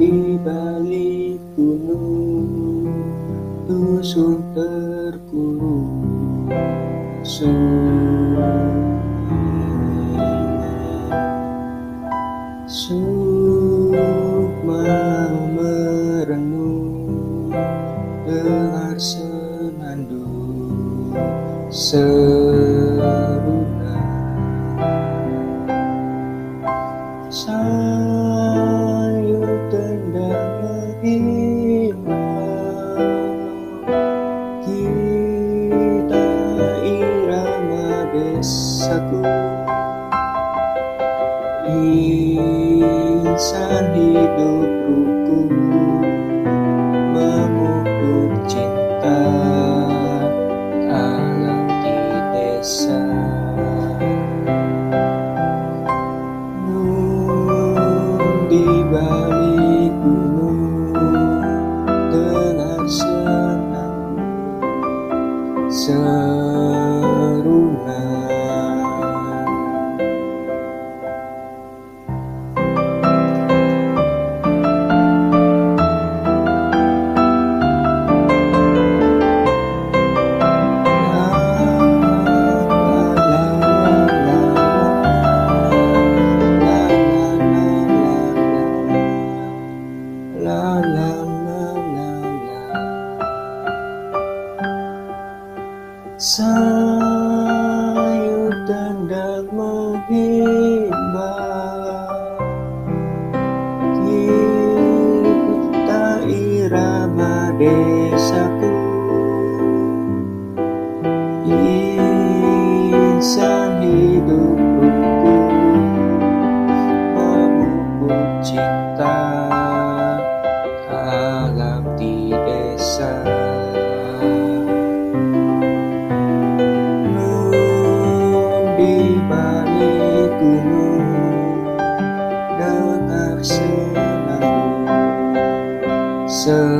di balik gunung dusun terkurung Sukma merenung dengar senandung seruna. Insan hidup rukun memupuk cinta alam di desa Sayur tendang menghimbau Kita irama desa so